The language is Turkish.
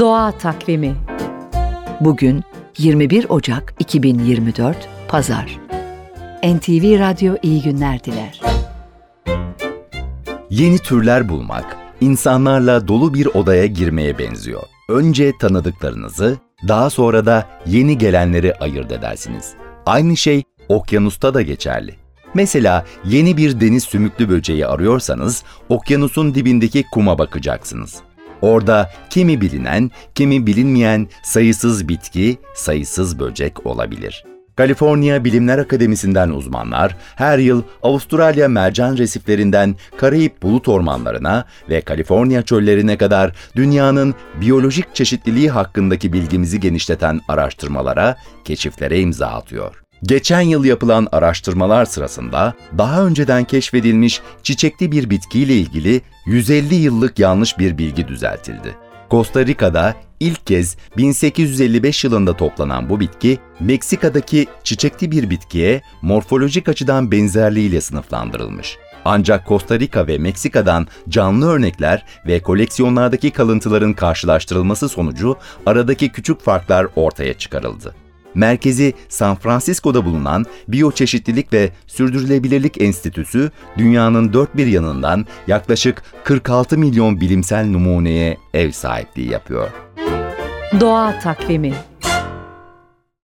Doğa Takvimi Bugün 21 Ocak 2024 Pazar NTV Radyo iyi günler diler. Yeni türler bulmak, insanlarla dolu bir odaya girmeye benziyor. Önce tanıdıklarınızı, daha sonra da yeni gelenleri ayırt edersiniz. Aynı şey okyanusta da geçerli. Mesela yeni bir deniz sümüklü böceği arıyorsanız okyanusun dibindeki kuma bakacaksınız. Orada kimi bilinen, kimi bilinmeyen sayısız bitki, sayısız böcek olabilir. Kaliforniya Bilimler Akademisi'nden uzmanlar her yıl Avustralya mercan resiflerinden Karayip bulut ormanlarına ve Kaliforniya çöllerine kadar dünyanın biyolojik çeşitliliği hakkındaki bilgimizi genişleten araştırmalara, keşiflere imza atıyor. Geçen yıl yapılan araştırmalar sırasında daha önceden keşfedilmiş çiçekli bir bitkiyle ilgili 150 yıllık yanlış bir bilgi düzeltildi. Costa Rica'da ilk kez 1855 yılında toplanan bu bitki, Meksika'daki çiçekli bir bitkiye morfolojik açıdan benzerliğiyle sınıflandırılmış. Ancak Costa Rica ve Meksika'dan canlı örnekler ve koleksiyonlardaki kalıntıların karşılaştırılması sonucu aradaki küçük farklar ortaya çıkarıldı merkezi San Francisco'da bulunan Biyoçeşitlilik ve Sürdürülebilirlik Enstitüsü dünyanın dört bir yanından yaklaşık 46 milyon bilimsel numuneye ev sahipliği yapıyor. Doğa Takvimi